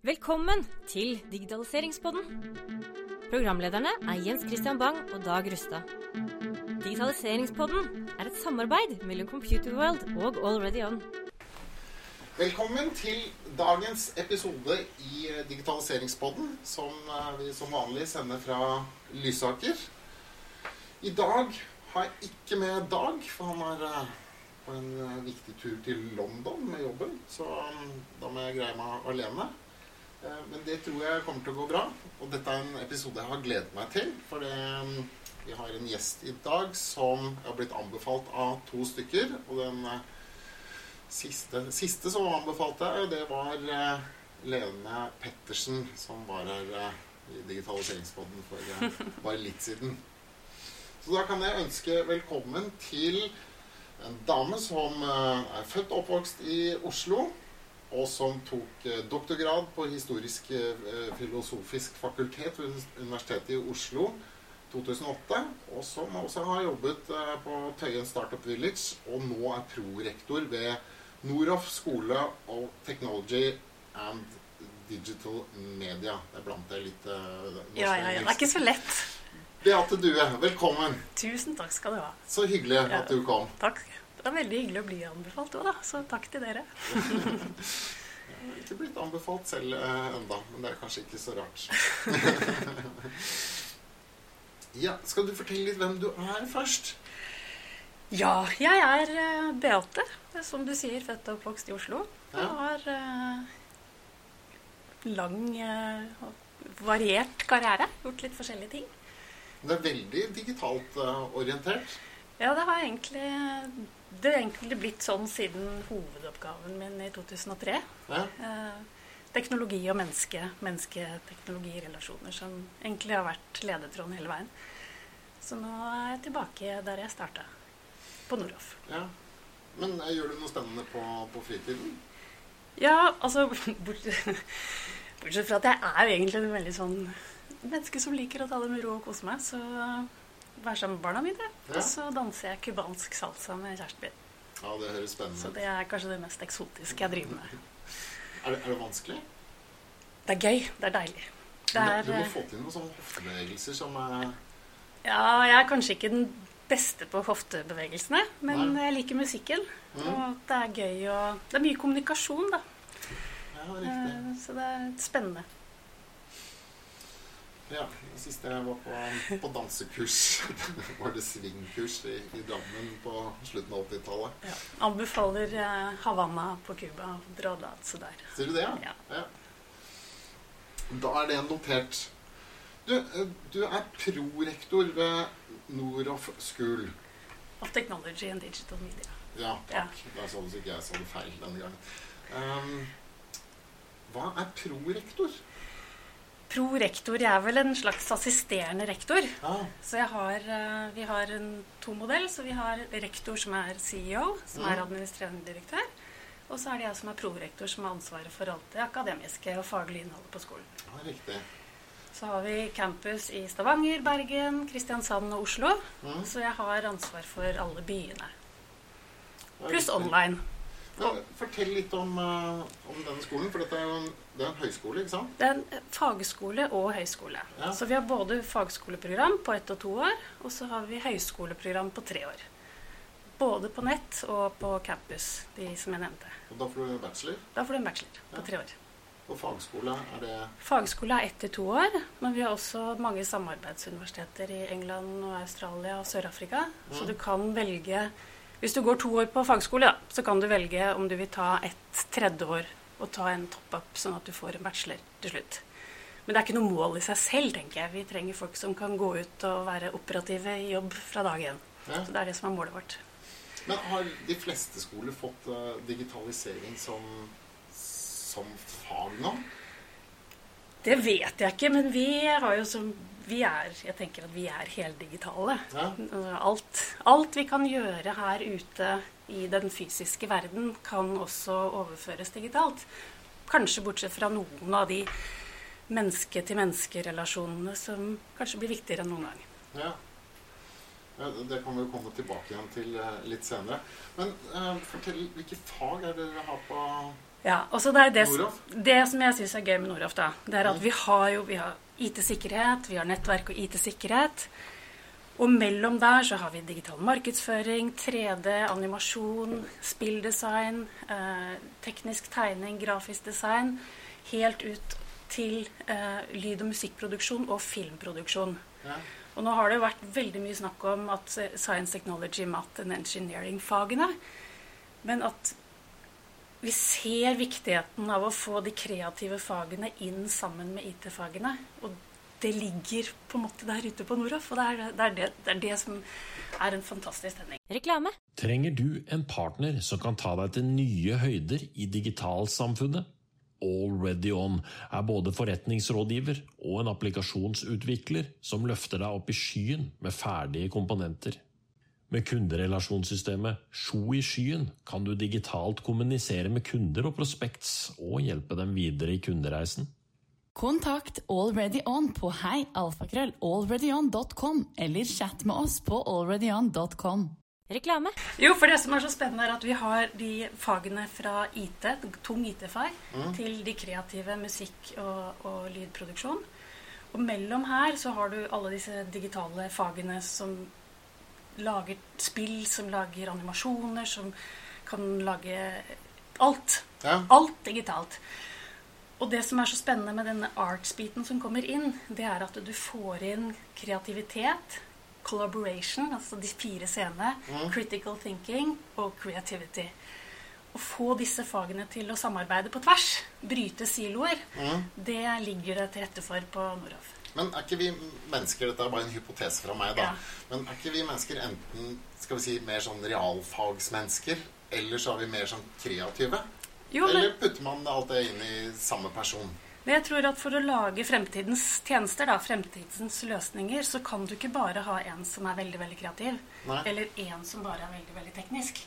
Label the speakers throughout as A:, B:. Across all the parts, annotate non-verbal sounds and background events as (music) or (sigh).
A: Velkommen til Digitaliseringspodden. Programlederne er Jens Christian Bang og Dag Rustad. Digitaliseringspodden er et samarbeid mellom Computerworld og Already On.
B: Velkommen til dagens episode i eh, Digitaliseringspodden, som eh, vi som vanlig sender fra Lysaker. I dag har jeg ikke med Dag, for han er eh, på en viktig tur til London med jobben. Så mm, da må jeg greie meg alene. Eh, Men det tror jeg kommer til å gå bra. Og dette er en episode jeg har gledet meg til. For mm, vi har en gjest i dag som har blitt anbefalt av to stykker. Og den eh, siste, siste som anbefalte jeg, det var eh, Lene Pettersen, som var her eh, i Digitaliseringspodden for eh, bare litt siden. Så da kan jeg ønske velkommen til en dame som eh, er født og oppvokst i Oslo, og som tok eh, doktorgrad på historisk eh, filosofisk fakultet ved Universitetet i Oslo 2008, og som også har jobbet eh, på Tøyen Startup Village, og nå er prorektor ved Noroff skole of Technology and Digital Media. Det er blant det litt norske
C: Ja, ja, ja. Det er ikke så lett.
B: Beate Due, velkommen.
C: Tusen takk skal du ha.
B: Så hyggelig at du kom.
C: Takk. Det er veldig hyggelig å bli anbefalt òg, da. Så takk til dere.
B: Jeg har ikke blitt anbefalt selv eh, enda, men det er kanskje ikke så rart. (laughs) ja, Skal du fortelle litt hvem du er først?
C: Ja, jeg er eh, Beate. Som du sier, født og oppvokst i Oslo.
B: Ja.
C: Jeg har eh, lang eh, og variert karriere. Gjort litt forskjellige ting.
B: Det er veldig digitalt eh, orientert.
C: Ja, det har egentlig Det er egentlig blitt sånn siden hovedoppgaven min i 2003.
B: Ja.
C: Eh, teknologi og menneske, menneske-teknologirelasjoner, som egentlig har vært ledetråden hele veien. Så nå er jeg tilbake der jeg starta, på Noroff.
B: ja. Men eh, gjør du noe spennende på, på fritiden?
C: Ja, altså (laughs) bortsett, bortsett fra at jeg er jo egentlig en veldig sånn menneske som liker å ta det med ro og kose meg, så være sammen med barna mine.
B: Ja.
C: Og så danser jeg cubansk salsa med kjæresten min.
B: Ja, det høres spennende
C: Så det er kanskje det mest eksotiske jeg driver med. (laughs)
B: Er det, er det vanskelig?
C: Det er gøy. Det er deilig. Det er,
B: du må
C: eh,
B: få til noen sånne hoftebevegelser som er
C: Ja, jeg er kanskje ikke den beste på hoftebevegelsene, men
B: Nei.
C: jeg liker musikken.
B: Mm.
C: Og det er gøy og Det er mye kommunikasjon, da.
B: Ja, riktig.
C: Eh, Så det er spennende.
B: Ja, Sist jeg var på, på dansekurs, (laughs) var det swingkurs i, i Drammen på slutten av 80-tallet.
C: Ja. Anbefaler eh, Havanna på Cuba. Dra danse der.
B: Sier du det, ja?
C: Ja.
B: Da er det notert. Du, eh, du er prorektor ved Noroff School.
C: Of Technology and Digital Media.
B: Ja, takk. Ja. Da sånn du ikke jeg sa det feil denne gangen. Um, hva er prorektor?
C: Prorektor jeg er vel en slags assisterende rektor.
B: Ah.
C: Så jeg har, eh, vi har en to-modell. Så vi har rektor som er CEO, som er
B: Mhm.
C: administrerende direktør. Og så er det jeg som er prorektor, som har ansvaret for alt det akademiske og faglige innholdet på skolen.
B: ja riktig.
C: Så har vi campus i Stavanger, Bergen, Kristiansand og Oslo.
B: Mm.
C: Så jeg har ansvar for alle byene. Pluss online.
B: Men, fortell litt om, eh, om denne skolen, for dette er jo en, det er en høyskole, ikke sant?
C: Det er en fagskole og høyskole.
B: Ja.
C: Så vi har både fagskoleprogram på ett og to år, og så har vi høyskoleprogram på tre år. Både på nett og på campus, de som jeg nevnte.
B: Og da får du bachelor.
C: Da får du en bachelor på
B: Ja.
C: tre år.
B: Og fagskole, er det
C: Fagskole er ett til to år, men vi har også mange samarbeidsuniversiteter i England og Australia og Sør-Afrika. Så
B: Mm.
C: du kan velge Hvis du går to år på fagskole, da, så kan du velge om du vil ta et tredje år og ta en top-up, sånn at du får en bachelor til slutt. Men det er ikke noe mål i seg selv, tenker jeg. Vi trenger folk som kan gå ut og være operative i jobb fra dag én.
B: Ja.
C: Så det er det som er målet vårt.
B: Men har de fleste skoler fått eh, digitalisering som, som fag nå?
C: Det vet jeg ikke, men vi har jo som vi er, Jeg tenker at vi er heldigitale.
B: Ja.
C: Alt, alt vi kan gjøre her ute i den fysiske verden, kan også overføres digitalt. Kanskje bortsett fra noen av de menneske-til-menneske-relasjonene som kanskje blir viktigere enn noen gang.
B: Ja. Det- kan vi jo komme tilbake igjen til eh, litt senere. Men uh, fortell, hvilke fag er det dere har på,
C: Ja, det er det,
B: Noroff?
C: det som jeg syns er gøy med Noroff, da, det er at vi har jo vi har IT-sikkerhet, vi har nettverk og IT-sikkerhet. Og mellom der så har vi digital markedsføring, 3D, animasjon, spilldesign, eh, teknisk tegning, grafisk design, helt ut til eh, lyd- og musikkproduksjon og filmproduksjon.
B: Ja.
C: Og nå har det jo vært veldig mye snakk om at eh, science, technology, math and engineering-fagene Men at vi ser viktigheten av å få de kreative fagene inn sammen med IT-fagene. Og det ligger på en måte der ute på Noroff, og det er det, er det, det er det som er en fantastisk stemning.
A: Reklame.
D: Trenger du en partner som kan ta deg til nye høyder i digitalsamfunnet? Already On er både forretningsrådgiver og en applikasjonsutvikler som løfter deg opp i skyen med ferdige komponenter. Med kunderelasjonssystemet Sjo i skyen kan du digitalt kommunisere med kunder og prospects og hjelpe dem videre i kundereisen.
E: Kontakt AlreadyOn på heialfakrøll.alreadyon.com, eller chat med oss på alreadyon.com.
A: Reklame.
C: Jo, for det som er så spennende, er at vi har de fagene fra IT, tung IT-fag, til de kreative musikk- og, og lydproduksjon. Og mellom her så har du alle disse digitale fagene som lager spill, som lager animasjoner, som kan lage alt.
B: Ja.
C: Alt digitalt. Og det som er så spennende med denne arts-biten som kommer inn, det er at du får inn kreativitet, collaboration, altså de fire scenene, critical thinking og creativity. Å få disse fagene til å samarbeide på tvers, bryte siloer, det ligger det til rette for på Noroff.
B: Men er ikke vi mennesker Dette er bare en hypotese fra meg, da.
C: Ja.
B: Men er ikke vi mennesker enten skal vi si, mer sånn realfagsmennesker, eller så er vi mer sånn kreative?
C: Jo, men
B: Eller putter man alt det inn i samme person?
C: Men jeg tror at for å lage fremtidens tjenester, da, fremtidens løsninger, så kan du ikke bare ha en som er veldig veldig kreativ,
B: Nei.
C: eller en som bare er veldig veldig teknisk.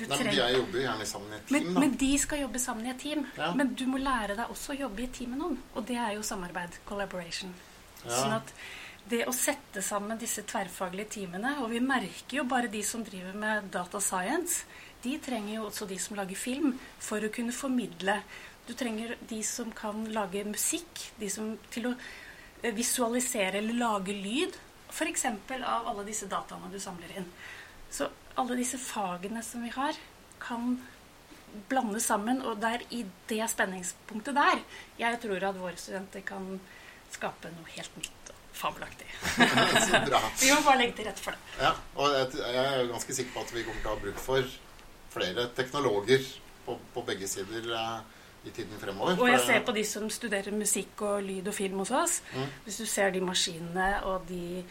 C: Du
B: Nei, men Jeg jobber gjerne sammen i et
C: men,
B: team, da.
C: men de skal jobbe sammen i et team.
B: Ja.
C: Men du må lære deg også å jobbe i et team med noen. Og det er jo samarbeid. Collaboration.
B: Ja.
C: Sånn at det å sette sammen disse tverrfaglige teamene Og vi merker jo bare de som driver med data science. De trenger jo også de som lager film, for å kunne formidle. Du trenger de som kan lage musikk, de som til å eh, visualisere eller lage lyd. F.eks. av alle disse dataene du samler inn. Så alle disse fagene som vi har, kan blande sammen. Og det er i det spenningspunktet der jeg tror at våre studenter kan skape noe helt nytt og fabelaktig. (laughs)
B: Så bra.
C: Vi må bare legge til rette for det.
B: Ja, og jeg, er ganske sikker på at vi kommer til å ha bruk for flere teknologer på, på begge sider eh, i tiden fremover.
C: Og jeg ser på de som studerer musikk og lyd og film hos oss. Hvis du ser de maskinene og de,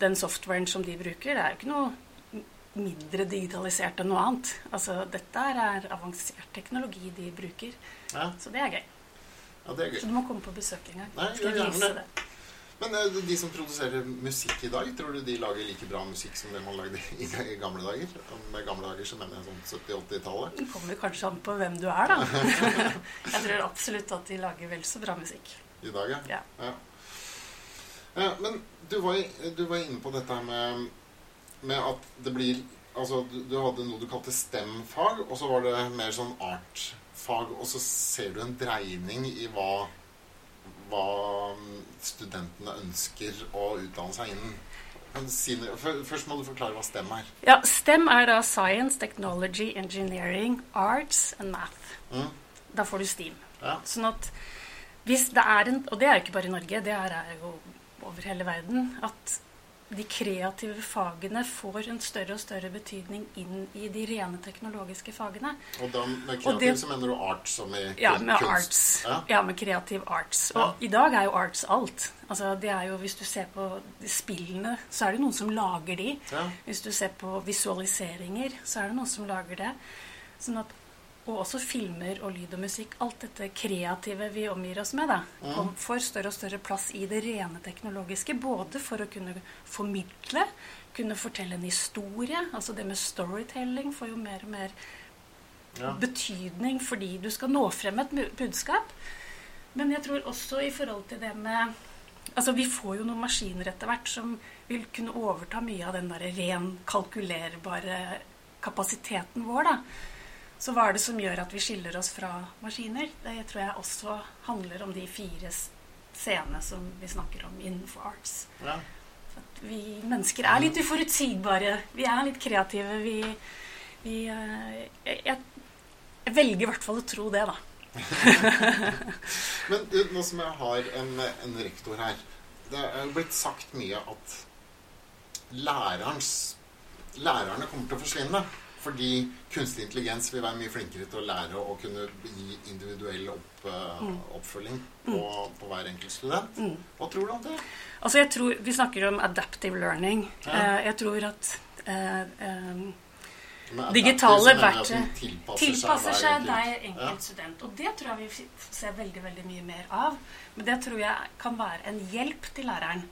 C: den softwaren som de bruker, det er jo ikke noe mindre digitalisert enn noe annet. Altså, dette er avansert teknologi de bruker.
B: Ja,
C: Så det er gøy.
B: Ja, det er
C: Så du må komme på besøk en gang.
B: Nei,
C: Skal jeg vise
B: det. Men eh, de som produserer musikk i dag, tror du de lager like bra musikk som det man lagde (laughs) i, gamle dager? Med gamle dager så mener jeg sånn 70-80-tallet.
C: Det kommer kanskje an på hvem du er, da. (laughs) jeg tror absolutt at de lager vel så bra musikk.
B: I dag, ja.
C: Ja.
B: ja. Men du var, du var inne på dette med, med at det blir Altså, du, du hadde noe du kalte STEM-fag, og så var det mer sånn art-fag. Og så ser du en dreining i hva, hva studentene ønsker å utdanne seg innen. Først må du forklare hva STEM er.
C: Ja, STEM er da Science, Technology, Engineering, Arts and Math.
B: Mm.
C: Da får du STEAM.
B: Ja.
C: Sånn at hvis det er en Og det er jo ikke bare i Norge, det er jo over hele verden. At de kreative fagene får en større og større betydning inn i de rene teknologiske fagene.
B: Og da med kreativ
C: det-
B: så mener du art som i
C: Ja, med
B: kunst.
C: arts.
B: Ja.
C: Ja, med kreativ arts. Og
B: Ja.
C: i dag er jo arts alt. Altså, det er jo, hvis du ser på spillene, så er det noen som lager de.
B: Ja.
C: Hvis du ser på visualiseringer, så er det noen som lager det. Sånn at, og også filmer og lyd og musikk. Alt dette kreative vi omgir oss med, da, kom, får større og større plass i det rene teknologiske. Både for å kunne formidle, kunne fortelle en historie. Altså det med storytelling får jo mer og mer
B: Ja.
C: betydning fordi du skal nå frem et budskap. Men jeg tror også i forhold til det med Altså Vi får jo noen maskiner etter hvert som vil kunne overta mye av den der ren kalkulerbare kapasiteten vår. da. Så hva er det som gjør at vi skiller oss fra maskiner? Det tror jeg også handler om de fire scenene som vi snakker om innenfor arts.
B: Ja.
C: At vi mennesker er litt uforutsigbare. Vi er litt kreative. Vi, vi eh, jeg, jeg, jeg velger i hvert fall å tro det, da. (laughs)
B: Men nå som jeg har en, en rektor her Det er blitt sagt mye at lærerens, lærerne kommer til å forsvinne. Fordi kunstig intelligens vil være mye flinkere til å lære å kunne gi individuell opp, eh, oppfølging på, på hver enkelt student. Hva tror du om det?
C: Altså jeg tror, Vi snakker om adaptive learning.
B: Ja.
C: Eh, jeg tror at eh, eh, digitale verktøy
B: tilpasser,
C: tilpasser
B: hver
C: seg
B: enkelt.
C: deg enkelt student. Og det tror jeg vi ser veldig veldig mye mer av. Men det tror jeg kan være en hjelp til læreren.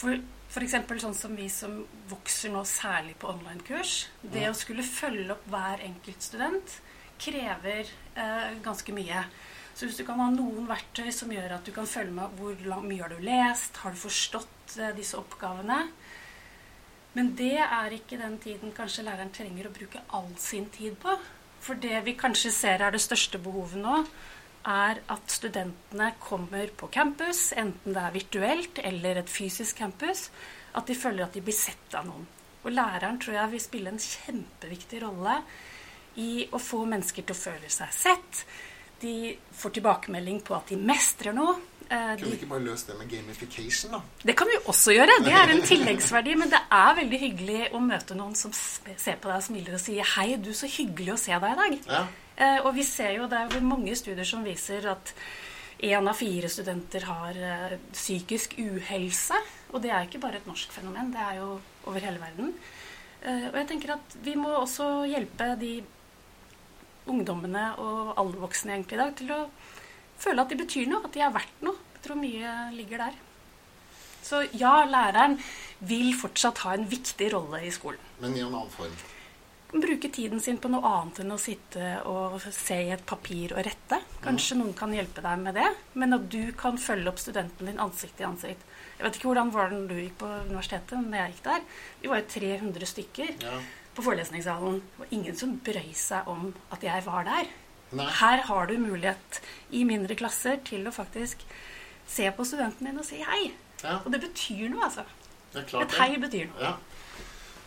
C: For F.eks. sånn som vi som vokser nå særlig på online-kurs. Det å skulle følge opp hver enkelt student krever eh, ganske mye. Så hvis du kan ha noen verktøy som gjør at du kan følge med hvor mye har du lest, har du forstått eh, disse oppgavene, men det er ikke den tiden kanskje læreren trenger å bruke all sin tid på. For det vi kanskje ser er det største behovet nå, er at studentene kommer på campus, enten det er virtuelt eller et fysisk campus, at de føler at de blir sett av noen. Og læreren tror jeg vil spille en kjempeviktig rolle i å få mennesker til å føle seg sett. De får tilbakemelding på at de mestrer noe. Eh,
B: Kunne vi ikke bare løst det med gamification, da?
C: det kan vi også gjøre. Det er en (laughs) tilleggsverdi. Men det er veldig hyggelig å møte noen som ser på deg og smiler og sier 'Hei, du, så hyggelig å se deg i dag'.
B: Ja.
C: Eh, og vi ser jo, det er mange studier som viser at én av fire studenter har eh, psykisk uhelse. Og det er ikke bare et norsk fenomen, det er jo over hele verden. Eh, og jeg tenker at vi må også hjelpe de ungdommene og alle voksne egentlig i dag til å føle at de betyr noe, at de er verdt noe. Jeg tror mye ligger der. Så ja, læreren vil fortsatt ha en viktig rolle i skolen.
B: Men i en annen form.
C: Bruke tiden sin på noe annet enn å sitte og se i et papir og rette. Kanskje noen kan hjelpe deg med det, men at du kan følge opp studenten din ansikt til ansikt. Jeg vet ikke hvordan var det du gikk på universitetet, men jeg gikk der, vi var jo 300 stykker
B: Ja.
C: på forelesningssalen. Det var ingen som brøy seg om at jeg var der.
B: Nei.
C: Her har du mulighet i mindre klasser til å faktisk se på studenten din og si hei.
B: Ja,
C: Og det betyr noe, altså.
B: det er klart
C: Et
B: det.
C: hei betyr noe.
B: Ja.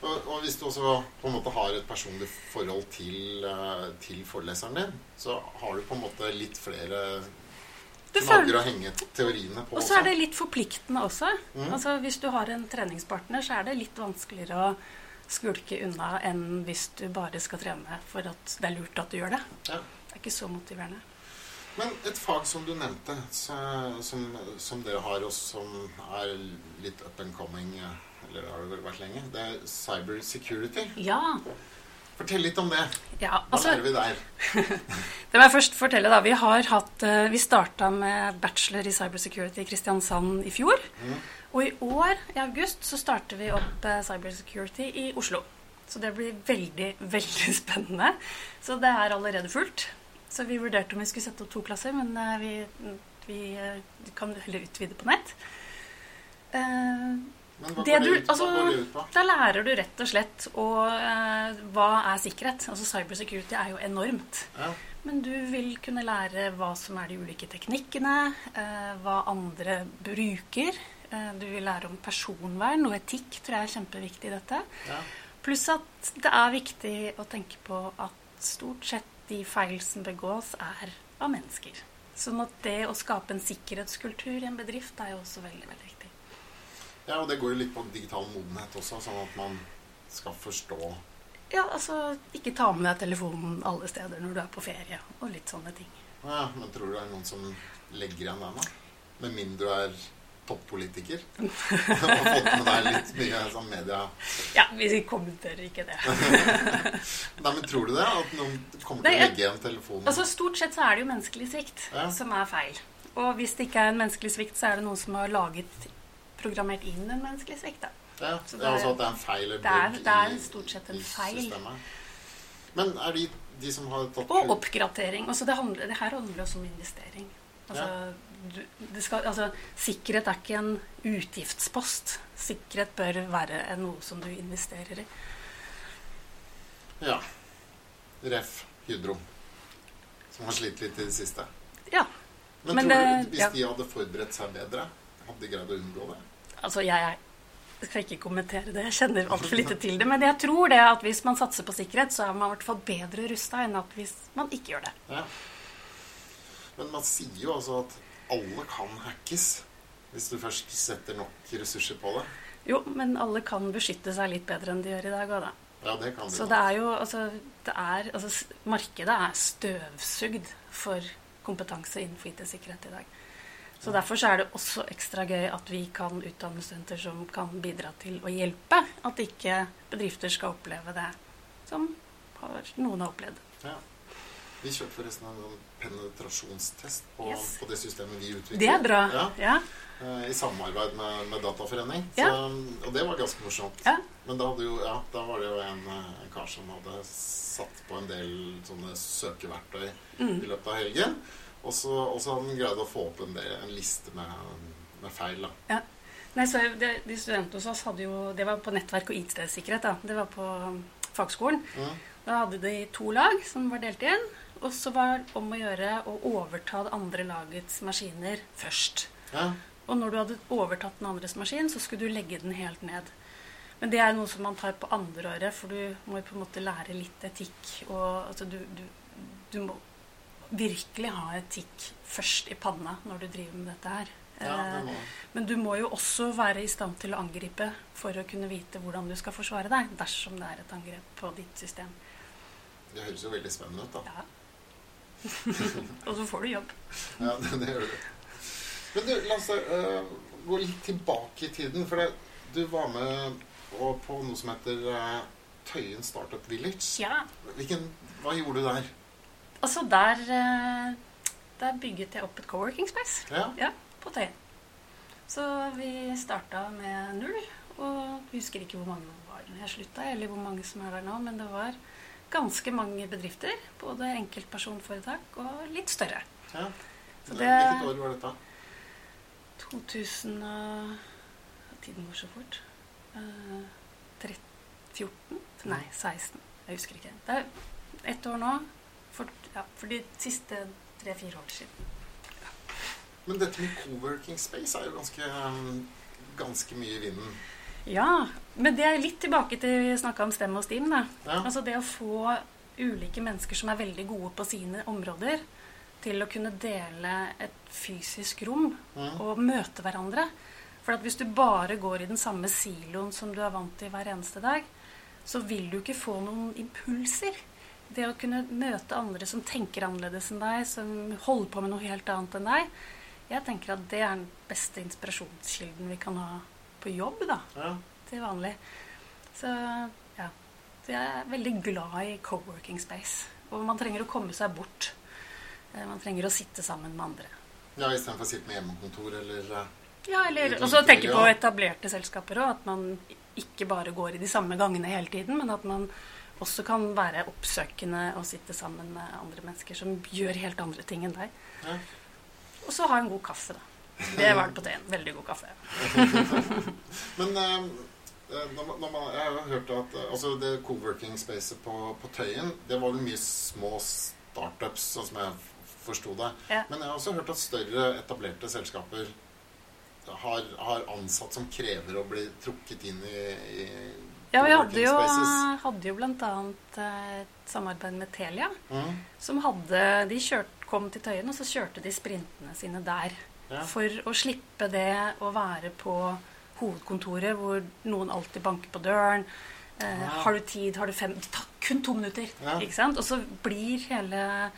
B: Og, og hvis du også på en måte har et personlig forhold til, eh, til foreleseren din, så har du på en måte litt flere
C: Du
B: å henge teoriene på
C: Og så er det litt forpliktende også.
B: Mm.
C: Altså Hvis du har en treningspartner, så er det litt vanskeligere å skulke unna enn hvis du bare skal trene for at det er lurt at du gjør det.
B: Ja.
C: Det er ikke så motiverende.
B: Men et fag som du nevnte, så, som, som dere har, og som er litt up and coming, eh, eller har det vært lenge, det er cyber security.
C: Ja.
B: Fortell litt om det.
C: ja
B: Hva
C: altså,
B: lærer vi der? (laughs)
C: Det må jeg først fortelle da. Vi har hatt, eh, vi starta med bachelor i cybersecurity i Kristiansand i fjor. Og i år, i august, så starter vi opp Cyber cybersecurity i Oslo. Så det blir veldig, (laughs) veldig spennende. Så det er allerede fullt. Så vi vurderte om vi skulle sette opp to klasser, men eh, vi, vi eh, kan heller utvide på nett. Eh, du, altså, da lærer du rett og slett og, uh, hva er sikkerhet. Altså Cybersecurity er jo enormt.
B: Ja.
C: Men du vil kunne lære hva som er de ulike teknikkene, uh, hva andre bruker. Uh, du vil lære om personvern og etikk, tror jeg er kjempeviktig i dette.
B: Ja.
C: Pluss at det er viktig å tenke på at stort sett de feil som begås, er av mennesker. Sånn at det å skape en sikkerhetskultur i en bedrift er jo også veldig, veldig viktig.
B: Ja, og det går jo litt på digital modenhet også, sånn at man skal forstå
C: Ja, altså ikke ta med deg telefonen alle steder når du er på ferie, og litt sånne ting.
B: Ja, men tror du det er noen som legger igjen den, da? Med mindre du er toppolitiker? (laughs) og fått med deg litt mye sånn media
C: Ja, vi kommenterer ikke det. (laughs)
B: Nei, men tror du det? At noen kommer til å legge igjen telefonen?
C: Altså Stort sett så er det jo menneskelig svikt
B: Ja.
C: som er feil. Og hvis det ikke er en menneskelig svikt, så er det noen som har laget programmert inn en menneskelig svikt.
B: ja, det
C: det
B: er altså at det er en feil eller
C: det er- det er stort sett en
B: i
C: feil.
B: systemet. Men er de, de som har tatt
C: Og oppgradering. Altså det, handler, det her handler også om investering. Altså, du, det skal, altså, sikkerhet er ikke en utgiftspost. Sikkerhet bør være noe som du investerer i.
B: Ja. Ref. Hydro, som har slitt litt i det siste.
C: Ja.
B: Men,
C: Men
B: tror
C: det-
B: du hvis
C: ja.
B: de hadde forberedt seg bedre, hadde de greid å unngå det?
C: Altså, jeg, jeg skal ikke kommentere det. Jeg kjenner altfor lite til det. Men jeg tror det at hvis man satser på sikkerhet, så er man i hvert fall bedre rusta enn at hvis man ikke gjør det.
B: Ja. Men man sier jo altså at alle kan hackes hvis du først setter nok ressurser på det.
C: Jo, men alle kan beskytte seg litt bedre enn de gjør i dag òg, da.
B: Ja, det kan de.
C: Så det er jo altså, det er, altså Markedet er støvsugd for kompetanse innenfor IT-sikkerhet i dag. Så Derfor så er det også ekstra gøy at vi kan utdanne studenter som kan bidra til å hjelpe. At ikke bedrifter skal oppleve det som noen har opplevd.
B: Ja. Vi kjørte forresten en sånn penetrasjonstest på,
C: Yes.
B: på det systemet vi utviklet.
C: Det er bra.
B: Ja,
C: Ja.
B: eh, I samarbeid med, med Dataforening. Så, og det var ganske morsomt.
C: Ja.
B: Men da, jo, ja, da var det jo en, en kar som hadde satt på en del sånne søkeverktøy
C: Mm.
B: i løpet av helgen. Og så, hadde han greid å få opp en, del, en liste med, med feil. da.
C: Nei, så det, De studentene hos oss hadde jo Det var på nettverk og IT-sikkerhet. da. Det var på um, fagskolen.
B: Mm.
C: Da hadde de to lag som var delt inn. Og så var det om å gjøre å overta det andre lagets maskiner først.
B: Ja.
C: Og når du hadde overtatt den andres maskin, så skulle du legge den helt ned. Men det er noe som man tar på andreåret, for du må jo på en måte lære litt etikk. Og altså, du, du, du må virkelig ha etikk først i panna når du driver med dette her.
B: ja, det
C: Eh,
B: må.
C: Men du må jo også være i stand til å angripe for å kunne vite hvordan du skal forsvare deg dersom det er et angrep på ditt system.
B: Det høres jo veldig spennende ut, da.
C: Ja. (laughs) Og så får du jobb.
B: Ja, det, det gjør du. Men du, la oss uh, gå litt tilbake i tiden. For det, du var med på noe som heter uh, Tøyen Startup Village.
C: Ja,
B: Hvilken, hva gjorde du der?
C: Altså der, eh, der bygget jeg opp et co-working space.
B: Ja,
C: Ja, på Tøyen. Så vi starta med null. Og jeg husker ikke hvor mange det var da jeg slutta, eller hvor mange som er der nå, men det var ganske mange bedrifter. Både enkeltpersonforetak og litt større.
B: ja.
C: Så det-
B: Hvilket år var dette?
C: 2000 og Tiden går så fort. Eh, 13, 14? Nei, 16. Jeg husker ikke. Det er ett år nå. For, ja, for de siste tre-fire år siden.
B: Men dette med co-working space er jo ganske, ganske mye i vinden.
C: Ja, men det er litt tilbake til vi snakka om stemme og stim. Da.
B: Ja.
C: Altså det å få ulike mennesker som er veldig gode på sine områder, til å kunne dele et fysisk rom
B: Mm.
C: og møte hverandre. For at hvis du bare går i den samme siloen som du er vant til hver eneste dag, så vil du ikke få noen impulser. Det å kunne møte andre som tenker annerledes enn deg, som holder på med noe helt annet enn deg, jeg tenker at det er den beste inspirasjonskilden vi kan ha på jobb, da,
B: Ja.
C: til vanlig. Så ja. Så jeg er veldig glad i co-working space. Og man trenger å komme seg bort. Eh, Man trenger å sitte sammen med andre.
B: ja Istedenfor å sitte med hjemmekontor eller øh,
C: Ja, eller også tenke på etablerte selskaper òg. At man ikke bare går i de samme gangene hele tiden, men at man også kan være oppsøkende og sitte sammen med andre mennesker som gjør helt andre ting enn deg.
B: Ja.
C: Og så ha en god kaffe, da. Det var det på Tøyen. Veldig god kaffe. (laughs)
B: Men eh, når man, når man, jeg har jo hørt at eh, altså det coworking spacet på, på Tøyen Det var vel mye små startups, sånn som jeg forsto det.
C: Ja.
B: Men jeg har også hørt at større etablerte selskaper har, har ansatt som krever å bli trukket inn i, i
C: Ja, vi hadde jo, hadde jo blant annet eh, et samarbeid med Telia.
B: Mm,
C: Som hadde De kjørt, kom til Tøyen, og så kjørte de sprintene sine der.
B: ja.
C: For å slippe det å være på hovedkontoret hvor noen alltid banker på døren. Eh,
B: Ja.
C: Har du tid? Har du fem? Kun to minutter.
B: Ja.
C: Ikke sant? Og så blir hele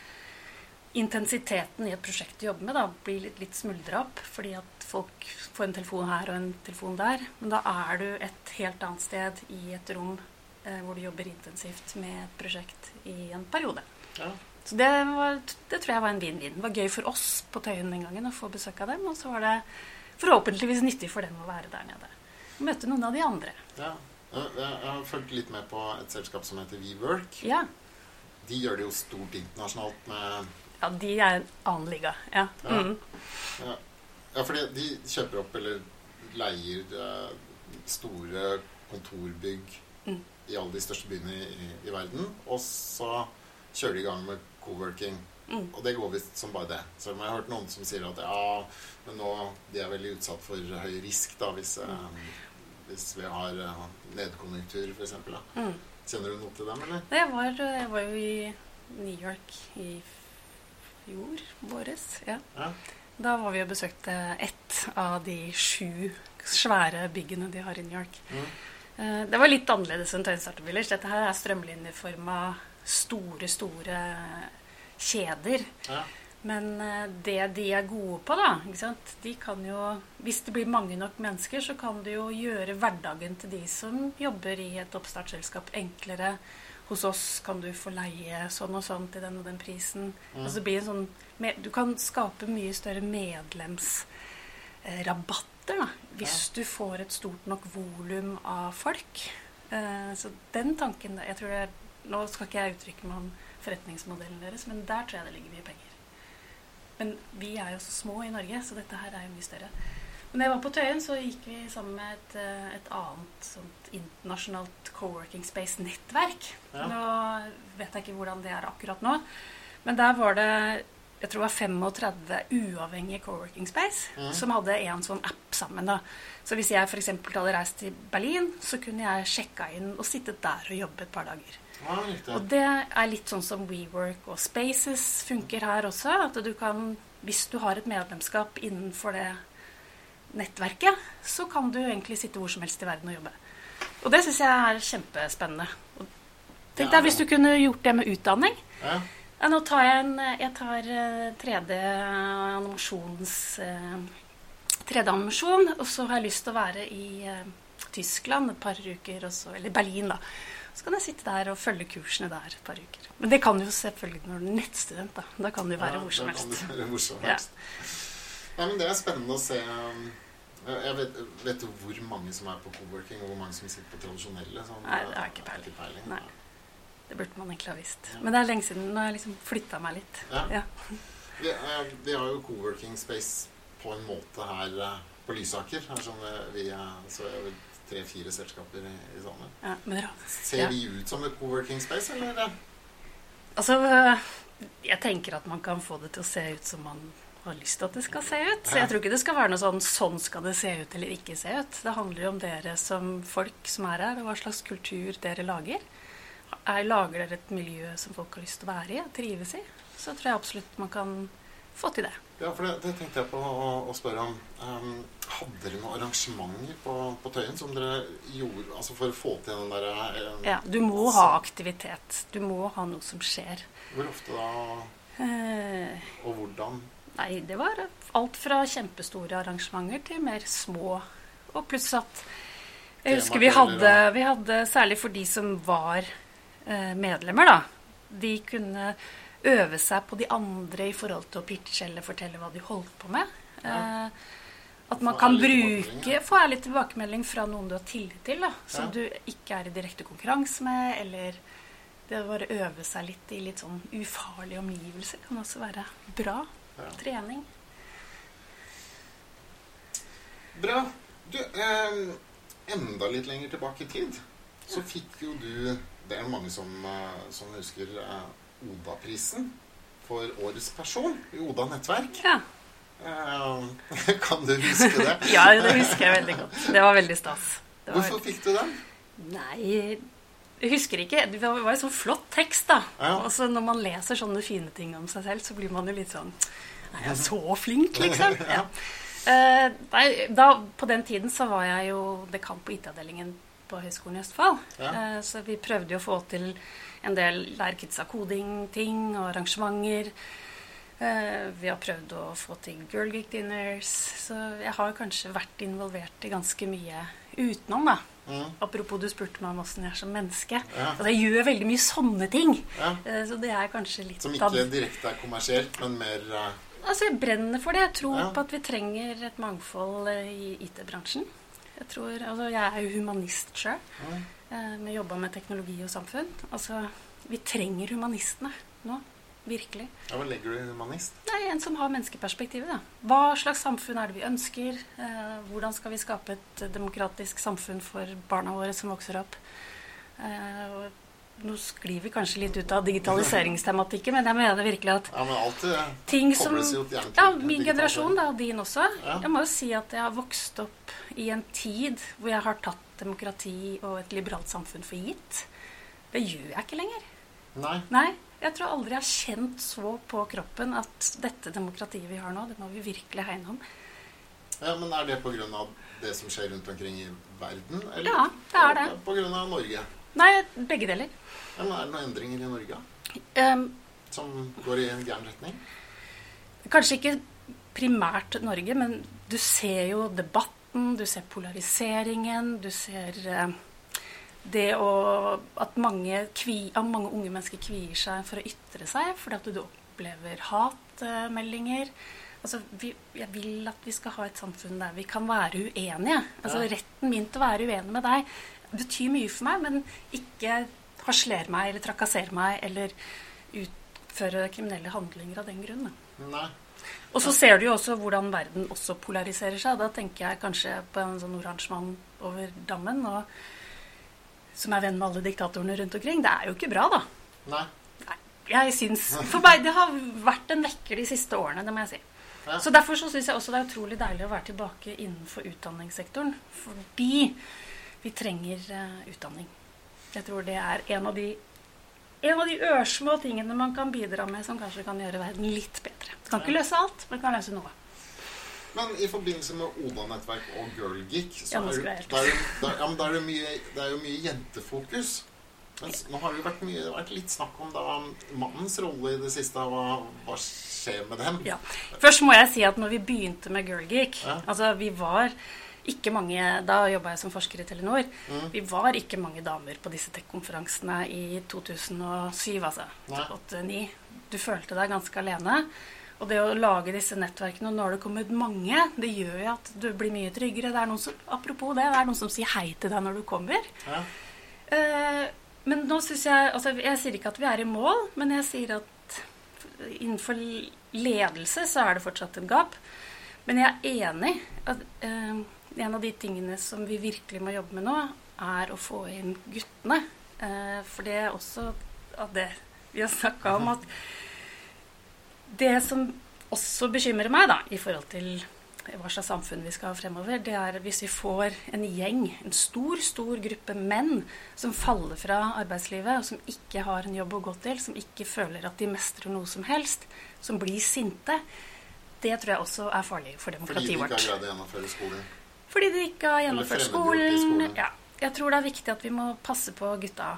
C: intensiteten i et prosjekt du jobber med, da, blir litt, litt smuldra opp. Fordi at folk får en telefon her og en telefon der. Men da er du et helt annet sted i et rom eh, hvor du jobber intensivt med et prosjekt i en periode.
B: Ja.
C: Så det, var, det tror jeg var en vinn-vinn. Det var gøy for oss på Tøyen den gangen å få besøk av dem. Og så var det forhåpentligvis nyttig for dem å være der nede. Og møte noen av de andre.
B: ja. Jeg, har fulgt litt med på et selskap som heter WeWork.
C: Ja,
B: De gjør det jo stort internasjonalt med
C: ja de er en annen liga. Ja. Mm.
B: Ja, ja fordi de kjøper opp eller leier eh, store kontorbygg
C: Mm.
B: i alle de største byene i, i, verden. Og så kjører de i gang med co-working.
C: Mm.
B: Og det går visst som bare det. Så jeg har hørt noen som sier at ja, men nå de er veldig utsatt for høy risk da, hvis, eh, hvis vi har eh, nedkonjunktur, f.eks.
C: Mm.
B: Kjenner du noe til dem, eller?
C: Jeg var, jeg var jo i New York i fjor våres. Ja.
B: Ja.
C: Da var vi og besøkte ett av de sju svære byggene de har i New York.
B: Mm.
C: Eh, Det var litt annerledes enn Tøyenstarter Village. Dette her er strømlinjeforma store, store kjeder.
B: Ja.
C: Men eh, det de er gode på, da ikke sant? De kan jo, Hvis det blir mange nok mennesker, så kan du jo gjøre hverdagen til de som jobber i et oppstartsselskap, enklere. Hos oss kan du få leie sånn og sånn til den og den prisen. Altså det blir en sånn, du kan skape mye større medlemsrabatter da, hvis du får et stort nok volum av folk. Eh, Så den tanken jeg tror det, Nå skal ikke jeg uttrykke meg om forretningsmodellen deres, men der tror jeg det ligger mye penger. Men vi er jo så små i Norge, så dette her er jo mye større. Men da jeg var på Tøyen, så gikk vi sammen med et, eh, et annet sånt internasjonalt co-working space-nettverk.
B: Ja.
C: Nå vet jeg ikke hvordan det er akkurat nå, men der var det jeg tror det var 35 uavhengige co-working space
B: mm.
C: som hadde en sånn app sammen. da. Så hvis jeg f.eks. hadde reist til Berlin, så kunne jeg sjekka inn og sittet der og jobbe et par dager.
B: Ja.
C: Og det er litt sånn som WeWork og Spaces funker her også. At du kan, hvis du har et medlemskap innenfor det nettverket, så kan du egentlig sitte hvor som helst i verden og jobbe. Og det syns jeg er kjempespennende. Tenk deg hvis du kunne gjort det med utdanning.
B: Ja.
C: Ja, nå tar jeg en Jeg tar eh, 3D-animasjons eh, 3D-animasjon, og så har jeg lyst til å være i eh, Tyskland et par uker, og så, eller Berlin, da. Så kan jeg sitte der og følge kursene der et par uker. Men det kan du jo selvfølgelig når du er nettstudent, da. Da kan du være
B: Ja,
C: hvor som helst.
B: hvor som
C: Ja.
B: Nei, men Det er spennende å se. Jeg vet, vet du hvor mange som er på co-working, og hvor mange som sitter på tradisjonelle? Sånn,
C: Nei, det har jeg ikke peiling. Nei. Det burde man egentlig ha visst. Men det er lenge siden. Nå har jeg liksom flytta meg litt.
B: Ja.
C: Ja.
B: Vi, eh, vi har jo co-working space på en måte her eh, på Lysaker. Her som eh, vi er, så er vel tre-fire selskaper i, i sammen.
C: Ja,
B: Ser
C: Ja.
B: vi ut som et co-working space, eller?
C: Altså, jeg tenker at man kan få det til å se ut som man har lyst til at det skal se ut. Så jeg tror ikke det skal være noe sånn 'sånn skal det se ut' eller 'ikke se ut'. Det handler jo om dere som folk som er her, og hva slags kultur dere lager. Er, lager dere et miljø som folk har lyst til å være i og trives i, så tror jeg absolutt man kan få til det.
B: Ja, for det, det tenkte jeg på å, å spørre om. Um, hadde dere noen arrangementer på, på Tøyen som dere gjorde altså for å få til den derre um,
C: Ja, du må ha aktivitet. Du må ha noe som skjer.
B: Hvor ofte da,
C: Eh,
B: og hvordan?
C: Nei, det var alt fra kjempestore arrangementer til mer små. Og pluss at Jeg husker vi hadde, vi hadde Særlig for de som var eh, medlemmer, da. De kunne øve seg på de andre i forhold til å pitche eller fortelle hva de holdt på med.
B: Ja.
C: Eh, at man kan bruke. Få ærlig tilbakemelding fra noen du har tillit til, da, som
B: Ja.
C: du ikke er i direkte konkurranse med, eller det å bare øve seg litt i litt sånn ufarlige omgivelser kan også være bra.
B: Ja.
C: Trening.
B: Bra. Du, eh, enda litt lenger tilbake i tid, så fikk jo du Det er mange som, eh, som husker eh, Oda-prisen for årets person i Oda nettverk.
C: Ja.
B: Eh, (laughs) kan du huske det? (laughs)
C: ja, det husker jeg veldig godt. Det var veldig stas. Det var
B: Hvorfor fikk du den?
C: Nei, jeg husker ikke. Det var jo sånn flott tekst, da.
B: Ja.
C: Og så når man leser sånne fine ting om seg selv, så blir man jo litt sånn Er jeg så flink, liksom? (laughs) Ja. Nei, da, på den tiden så var jeg jo dekan på IT-avdelingen på Høgskolen i Østfold.
B: Ja.
C: Eh, så vi prøvde jo å få til en del lære kidsa koding-ting og arrangementer. Eh, vi har prøvd å få til Girl Geek Dinners. Så jeg har kanskje vært involvert i ganske mye utenom, da.
B: Mm.
C: Apropos du spurte meg om åssen jeg er som menneske.
B: Ja.
C: Altså, jeg gjør veldig mye sånne ting.
B: Ja.
C: Eh, Så det er kanskje litt
B: Som ikke direkte er kommersielt, men mer uh...
C: Altså, jeg brenner for det. Jeg tror
B: Ja.
C: på at vi trenger et mangfold eh, i IT-bransjen. Jeg tror, altså jeg er jo humanist sjøl.
B: Mm.
C: Vi jobba med teknologi og samfunn. Altså, vi trenger humanistene nå. Virkelig.
B: ja, Hva legger du i humanist?
C: Nei, en som har menneskeperspektivet. Da. Hva slags samfunn er det vi ønsker? Eh, hvordan skal vi skape et demokratisk samfunn for barna våre som vokser opp? Eh, Nå sklir vi kanskje litt ut av digitaliseringstematikken, men jeg mener virkelig at
B: Ja, men alt det
C: ting som Ja, min generasjon, da, og din også.
B: Ja.
C: Jeg må jo si at jeg har vokst opp i en tid hvor jeg har tatt demokrati og et liberalt samfunn for gitt. Det gjør jeg ikke lenger.
B: Nei.
C: Nei, jeg tror aldri jeg har kjent så på kroppen at dette demokratiet vi har nå, det må vi virkelig hegne om.
B: Ja, men er det av det som skjer rundt omkring i verden? Eller
C: Ja, det er det.
B: av Norge?
C: Nei, begge deler.
B: Ja, men er det noen endringer i Norge
C: Um,
B: som går i en gæren retning?
C: Kanskje ikke primært Norge, men du ser jo debatten, du ser polariseringen, du ser eh, det å At mange, kvi, mange unge mennesker kvier seg for å ytre seg fordi at du opplever hatmeldinger. Altså, vi, jeg vil at vi skal ha et samfunn der vi kan være uenige. Altså,
B: Ja.
C: Retten min til å være uenig med deg betyr mye for meg, men ikke harsler meg eller trakasser meg eller utføre kriminelle handlinger av den grunn.
B: Nei.
C: Og så ser du jo også hvordan verden også polariserer seg. Da tenker jeg kanskje på en sånn oransje mann over dammen, og, som er venn med alle diktatorene rundt omkring. Det er jo ikke bra, da.
B: Nei.
C: Nei, jeg syns, For meg det har vært en vekker de siste årene, det må jeg si.
B: Ja.
C: Så Derfor så syns jeg også det er utrolig deilig å være tilbake innenfor utdanningssektoren. Fordi vi trenger uh, utdanning. Jeg tror det er en av de en av de ørsmå tingene man kan bidra med som kanskje kan gjøre verden litt bedre. Det kan ikke løse alt, men kan løse noe.
B: Men i forbindelse med Oda-nettverk og Girlgeek så er, det, er, ja, mye, det er jo mye jentefokus. Mens nå har det jo vært, mye, det har vært litt snakk om da mannens rolle i det siste. Hva, hva skjer med dem?
C: Ja. Først må jeg si at når vi begynte med Girl Geek
B: Ja.
C: altså vi var ikke mange, Da jobba jeg som forsker i Telenor.
B: Mm.
C: Vi var ikke mange damer på disse tech-konferansene i 2007, altså.
B: Nei.
C: 8-9. Du følte deg ganske alene. Og det å lage disse nettverkene, og nå har det kommet mange, det gjør jo at du blir mye tryggere. Det er noen som, apropos det, det er noen som sier hei til deg når du kommer.
B: Ja.
C: Uh, men nå syns jeg altså Jeg sier ikke at vi er i mål, men jeg sier at innenfor ledelse så er det fortsatt et gap. Men jeg er enig at uh, en av de tingene som vi virkelig må jobbe med nå, er å få inn guttene. Uh, for det er også av det vi har snakka om, at det som også bekymrer meg, da, i forhold til hva slags samfunn vi skal ha fremover, det er hvis vi får en gjeng, en stor, stor gruppe menn som faller fra arbeidslivet, og som ikke har en jobb å gå til, som ikke føler at de mestrer noe som helst, som blir sinte. Det tror jeg også er farlig for demokratiet vårt.
B: Fordi de ikke har greid å gjennomføre skolen.
C: Fordi de ikke har gjennomført skolen.
B: skolen.
C: Ja. Jeg tror det er viktig at vi må passe på gutta.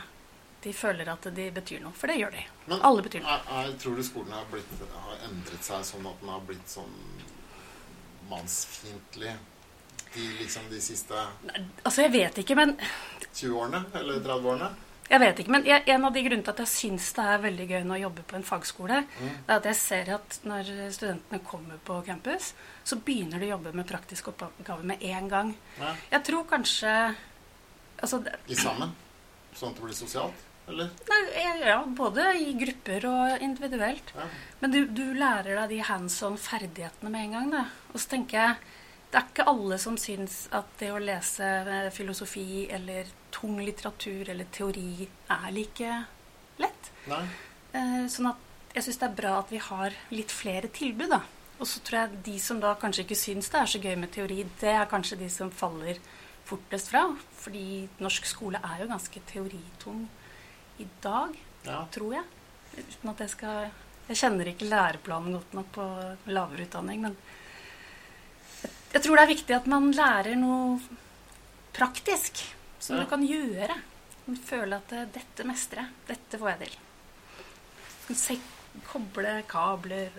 C: De føler at de betyr noe, for det gjør de.
B: Men
C: Alle betyr noe.
B: jeg, jeg tror du skolen har, blitt, har endret seg sånn at den har blitt sånn mannsfiendtlig de, liksom, de siste
C: Altså, jeg vet ikke, men
B: 20 årene? Eller 30 årene?
C: Jeg vet ikke, men jeg, En av de grunnene til at jeg syns det er veldig gøy nå å jobbe på en fagskole,
B: Mm.
C: det er at jeg ser at når studentene kommer på campus, så begynner de å jobbe med praktiske oppgaver med en gang.
B: Ja.
C: Jeg tror kanskje altså, det-
B: I sammen? Sånn at det blir sosialt? Eller?
C: nei, Ja, både i grupper og individuelt.
B: Ja.
C: Men du, du lærer deg de hands on-ferdighetene med en gang. Da. Og så tenker jeg det er ikke alle som syns at det å lese eh, filosofi eller tung litteratur eller teori er like lett.
B: Nei?
C: Eh, sånn at jeg syns det er bra at vi har litt flere tilbud, da. Og så tror jeg de som da kanskje ikke syns det er så gøy med teori, det er kanskje de som faller fortest fra. Fordi norsk skole er jo ganske teoritung i dag,
B: Ja.
C: tror jeg. Uten at jeg skal Jeg kjenner ikke læreplanen godt nok på lavere utdanning, men jeg, tror det er viktig at man lærer noe praktisk som
B: Ja.
C: du kan gjøre. Føle at eh, 'dette mestrer jeg'. Dette får jeg til. Se, koble kabler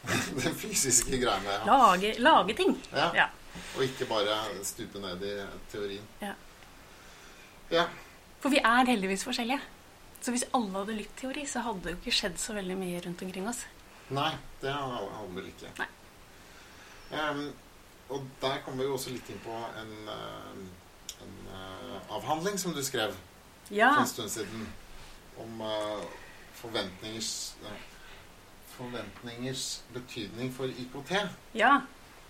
C: (laughs)
B: Den fysiske greiene. Ja.
C: lage, lage ting.
B: Ja.
C: Ja.
B: Og ikke bare stupe ned i teorien.
C: Ja.
B: Ja.
C: For vi er heldigvis forskjellige. Så hvis alle hadde likt teori, så hadde det jo ikke skjedd så veldig mye rundt omkring oss.
B: Nei, det hadde vel ikke.
C: Nei.
B: Um, og der kommer vi jo også litt inn på en, ehm, en uh, avhandling som du skrev
C: Ja.
B: for en stund siden. Om uh, forventningers uh, Forventningers betydning for IKT.
C: ja.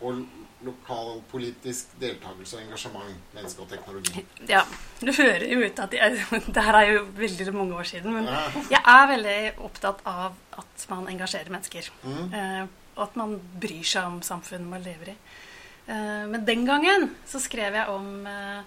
B: Og lokalpolitisk deltakelse og engasjement, menneske og teknologi.
C: Ja, Du hører jo ut at jeg, (laughs) Det her er jo veldig mange år siden. Men
B: Ja.
C: jeg er veldig opptatt av at man engasjerer mennesker.
B: Mm.
C: Eh, og at man bryr seg om samfunnet man lever i. Eh, men den gangen så skrev jeg om eh,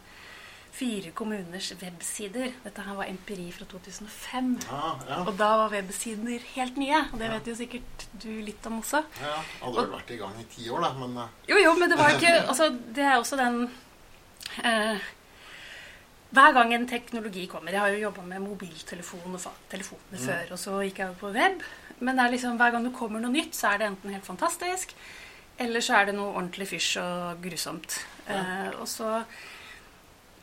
C: fire kommuners websider. Dette her var empiri fra 2005.
B: Ja, ja,
C: Og da var websider helt nye. Og det vet jo sikkert du litt om også.
B: ja. Hadde vel vært i gang i ti år, da, men eh,
C: Jo, jo, men det var ikke (laughs) Altså, det er også den eh, Hver gang en teknologi kommer Jeg har jo jobba med mobiltelefon og telefonene mm. før, og så gikk jeg over på web. Men er liksom, hver gang det kommer noe nytt, så er det enten helt fantastisk, eller så er det noe ordentlig fysj og grusomt. Eh, og så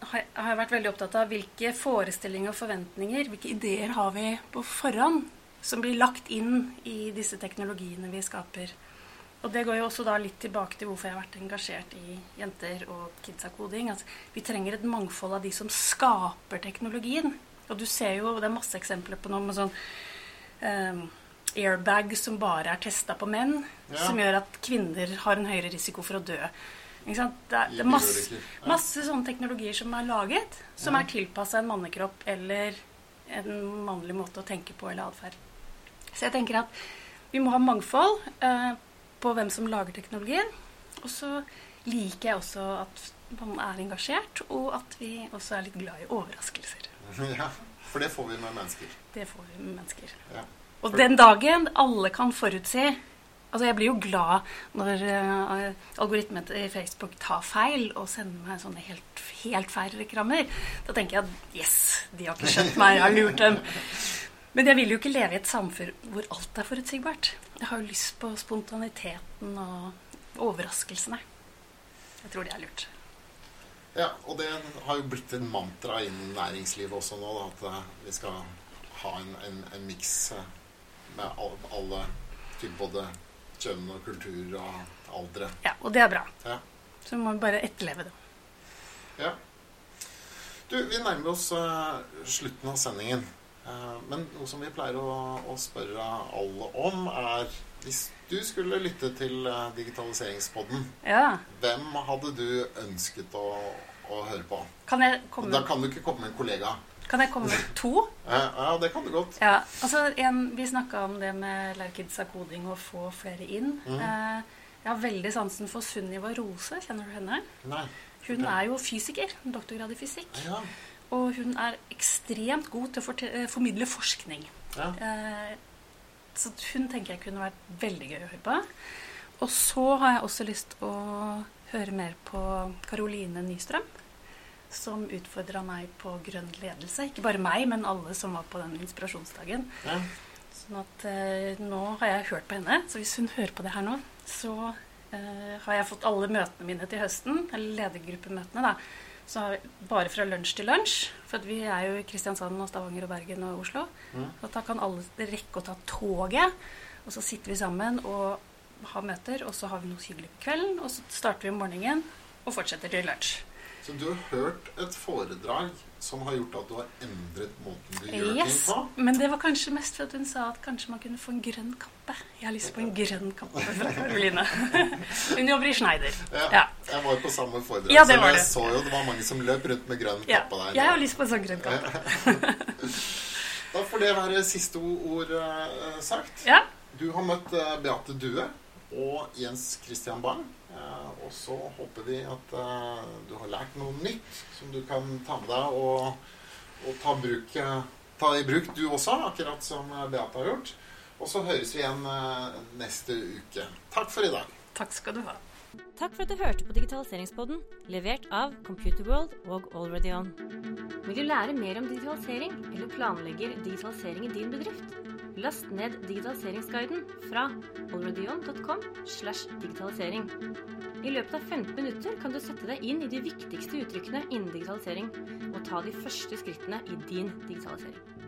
C: har jeg, vært veldig opptatt av hvilke forestillinger og forventninger, hvilke ideer har vi på forhånd som blir lagt inn i disse teknologiene vi skaper. Og det går jo også da litt tilbake til hvorfor jeg har vært engasjert i jenter og kidsa-koding. Altså, vi trenger et mangfold av de som skaper teknologien. Og du ser jo, det er masse eksempler på noe med sånn um, airbag som bare er testa på menn,
B: Ja.
C: som gjør at kvinner har en høyere risiko for å dø. Det er, det er masse, masse sånne teknologier som er laget, som er tilpassa en mannekropp eller en mannlig måte å tenke på eller atferd. Så jeg tenker at vi må ha mangfold eh, på hvem som lager teknologien. Og så liker jeg også at man er engasjert, og at vi også er litt glad i overraskelser. (laughs)
B: ja. For det får vi med mennesker.
C: Det får vi med mennesker.
B: Ja.
C: Og den dagen alle kan forutsi Altså, jeg blir jo glad når uh, algoritmen i Facebook tar feil og sender meg sånne helt, helt feil reklamer. Da tenker jeg at yes, de har ikke skjønt meg, jeg har lurt dem. Men jeg vil jo ikke leve i et samfunn hvor alt er forutsigbart. Jeg har jo lyst på spontaniteten og overraskelsene. Jeg tror det er lurt.
B: Ja, og det har jo blitt en mantra innen næringslivet også nå, da, at eh, vi skal ha en, en, en miks eh, med alle, alle typer både kjønn og kultur og aldre.
C: Ja, Og det er bra.
B: Ja.
C: Så må vi bare etterleve det.
B: ja. Du, vi nærmer oss uh, slutten av sendingen. Uh, men noe som vi pleier å, å spørre alle om, er hvis du skulle lytte til uh, Digitaliseringspodden,
C: Ja.
B: hvem hadde du ønsket å, å høre på?
C: Kan
B: Da kan du ikke komme med en kollega.
C: Kan jeg komme med to?
B: Ja, ja det kan du godt.
C: Ja, altså en, Vi snakka om det med lære kidsa koding og få flere inn.
B: Mm.
C: Eh, jeg har veldig sansen for Sunniva Rose. Kjenner du henne?
B: Nei.
C: Hun er jo fysiker. Doktorgrad i fysikk.
B: Ja.
C: Og hun er ekstremt god til å eh, formidle forskning.
B: ja.
C: Eh, så hun tenker jeg kunne vært veldig gøy å høre på. Og så har jeg også lyst å høre mer på Caroline Nystrøm. Som utfordra meg på grønn ledelse. Ikke bare meg, men alle som var på den inspirasjonsdagen.
B: ja.
C: Sånn at eh, nå har jeg hørt på henne, så hvis hun hører på det her nå, så eh, har jeg fått alle møtene mine til høsten, eller ledergruppemøtene, da. Så har vi bare fra lunsj til lunsj, for at vi er jo i Kristiansand og Stavanger og Bergen og Oslo.
B: Mm.
C: Og da kan alle rekke å ta toget, og så sitter vi sammen og har møter, og så har vi noe hyggelig på kvelden, og så starter vi om morgenen og fortsetter til lunsj.
B: Så du har hørt et foredrag som har gjort at du har endret måten du gjør
C: Yes,
B: ting på?
C: Men det var kanskje mest for at hun sa at kanskje man kunne få en grønn kappe. Jeg har lyst på en grønn kappe fra Karoline. (laughs) hun jobber i Schneider.
B: Ja,
C: Ja.
B: Jeg var på samme foredrag,
C: Ja,
B: så jeg
C: det.
B: så jo det var mange som løp rundt med grønn
C: Ja,
B: kappe der.
C: jeg har lyst på en sånn grønn kappe. (laughs)
B: Da får det være siste ord uh, sagt.
C: Ja,
B: Du har møtt uh, Beate Due og Jens Christian Bang. eh, og så håper vi at uh, du har lært noe nytt som du kan ta med deg og, og ta, bruk, eh, ta i bruk du også, akkurat som eh, Beate har gjort. Og så høres vi igjen uh, neste uke. Takk for i dag.
C: takk skal du ha.
A: Takk for at du hørte på Digitaliseringspodden, levert av Computerworld og Already On. Vil du lære mer om digitalisering, eller planlegger digitalisering i din bedrift? Last ned digitaliseringsguiden fra digitalisering. I løpet av 15 minutter kan du sette deg inn i de viktigste uttrykkene innen digitalisering, og ta de første skrittene i din digitalisering.